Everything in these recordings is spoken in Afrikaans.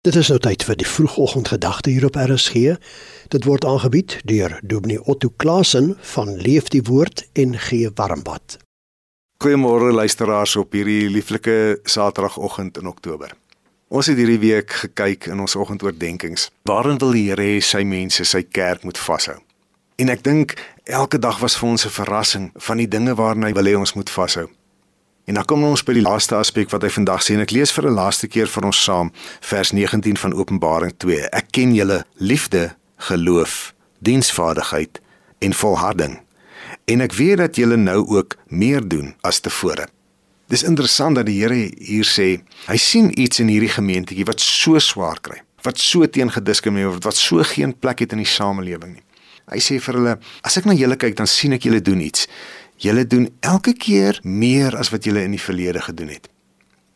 Dit is nou tyd vir die vroegoggendgedagte hier op RSG. Dit word aangebied deur Dominee Otto Klasen van Leef die Woord en Gee Warmbad. Goeiemôre luisteraars op hierdie lieflike Saterdagoggend in Oktober. Ons het hierdie week gekyk in ons oggendoordenkings. Waarin wil die Here hê sy mense, sy kerk moet vashou? En ek dink elke dag was vir ons 'n verrassing van die dinge waarna hy wil hê ons moet vashou. En dan kom ons by die laaste aspek wat hy vandag sê en ek lees vir 'n laaste keer vir ons saam vers 19 van Openbaring 2. Ek ken julle liefde, geloof, diensvaardigheid en volharding. En ek weet dat julle nou ook meer doen as tevore. Dis interessant dat die Here hier sê, hy sien iets in hierdie gemeentetjie wat so swaar kry, wat so teengediskrimineer word, wat so geen plek het in die samelewing nie. Hy sê vir hulle, as ek na julle kyk, dan sien ek julle doen iets. Julle doen elke keer meer as wat julle in die verlede gedoen het.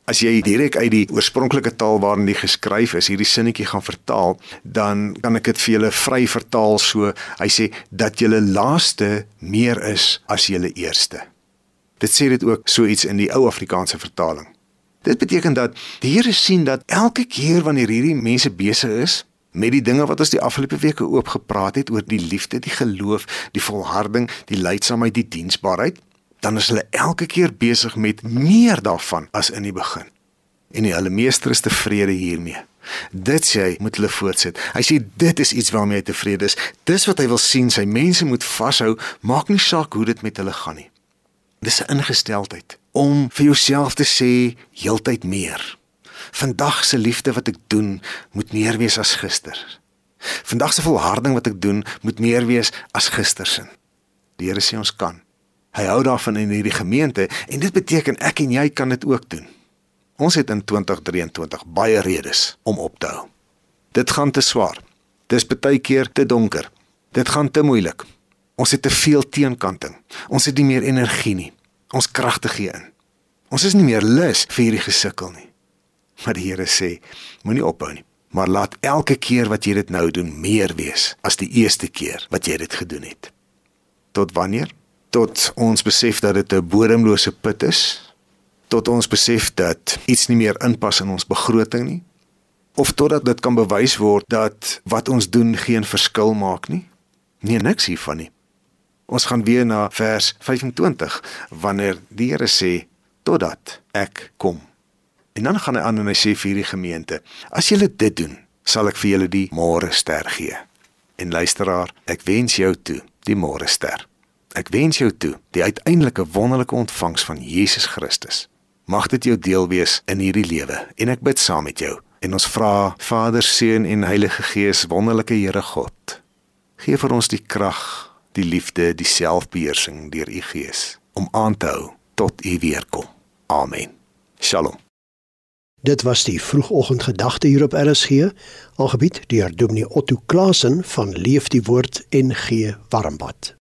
As jy direk uit die oorspronklike taal waarin dit geskryf is, hierdie sinnetjie gaan vertaal, dan kan ek dit vir julle vry vertaal so. Hy sê dat julle laaste meer is as julle eerste. Dit sê dit ook so iets in die ou Afrikaanse vertaling. Dit beteken dat die Here sien dat elke keer wanneer hierdie mense besig is met die dinge wat ons die afgelope weke oop gepraat het oor die liefde, die geloof, die volharding, die leidsaamheid, die diensbaarheid, dan is hulle elke keer besig met meer daarvan as in die begin. En hulle meester is tevrede hiermee. Dit sê hy moet hulle voortsit. Hy sê dit is iets waarmee hy tevrede is. Dis wat hy wil sien, sy mense moet vashou, maak nie saak hoe dit met hulle gaan nie. Dis 'n ingesteldheid om vir jouself te sê heeltyd meer. Vandag se liefde wat ek doen, moet meer wees as gister. Vandag se volharding wat ek doen, moet meer wees as gister se. Die Here sê ons kan. Hy hou daarvan in hierdie gemeente en dit beteken ek en jy kan dit ook doen. Ons het in 2023 baie redes om op te hou. Dit gaan te swaar. Dis baie keer te donker. Dit gaan te moeilik. Ons het te veel teenkanting. Ons het nie meer energie nie. Ons kragte gee in. Ons is nie meer lus vir hierdie gesukkel nie. Maar die Here sê, moenie ophou nie, maar laat elke keer wat jy dit nou doen meer wees as die eerste keer wat jy dit gedoen het. Tot wanneer? Tot ons besef dat dit 'n bodemlose put is, tot ons besef dat iets nie meer inpas in ons begroting nie, of totdat dit kan bewys word dat wat ons doen geen verskil maak nie. Nee, niks hiervan nie. Ons gaan weer na vers 25 wanneer die Here sê totdat ek kom. En dan gaan hy aan en hy sê vir hierdie gemeente: "As julle dit doen, sal ek vir julle die môre ster gee." En luisteraar, ek wens jou toe die môre ster. Ek wens jou toe die uiteindelike wonderlike ontvangs van Jesus Christus. Mag dit jou deel wees in hierdie lewe en ek bid saam met jou. En ons vra Vader, Seun en Heilige Gees, wonderlike Here God, gee vir ons die krag, die liefde, die selfbeheersing deur u Gees om aan te hou tot u weer kom. Amen. Shalom. Dit was die vroegoggendgedagte hier op RSG, aangebied deur Dominee Otto Klasen van Leef die Woord en Gee Warmbad.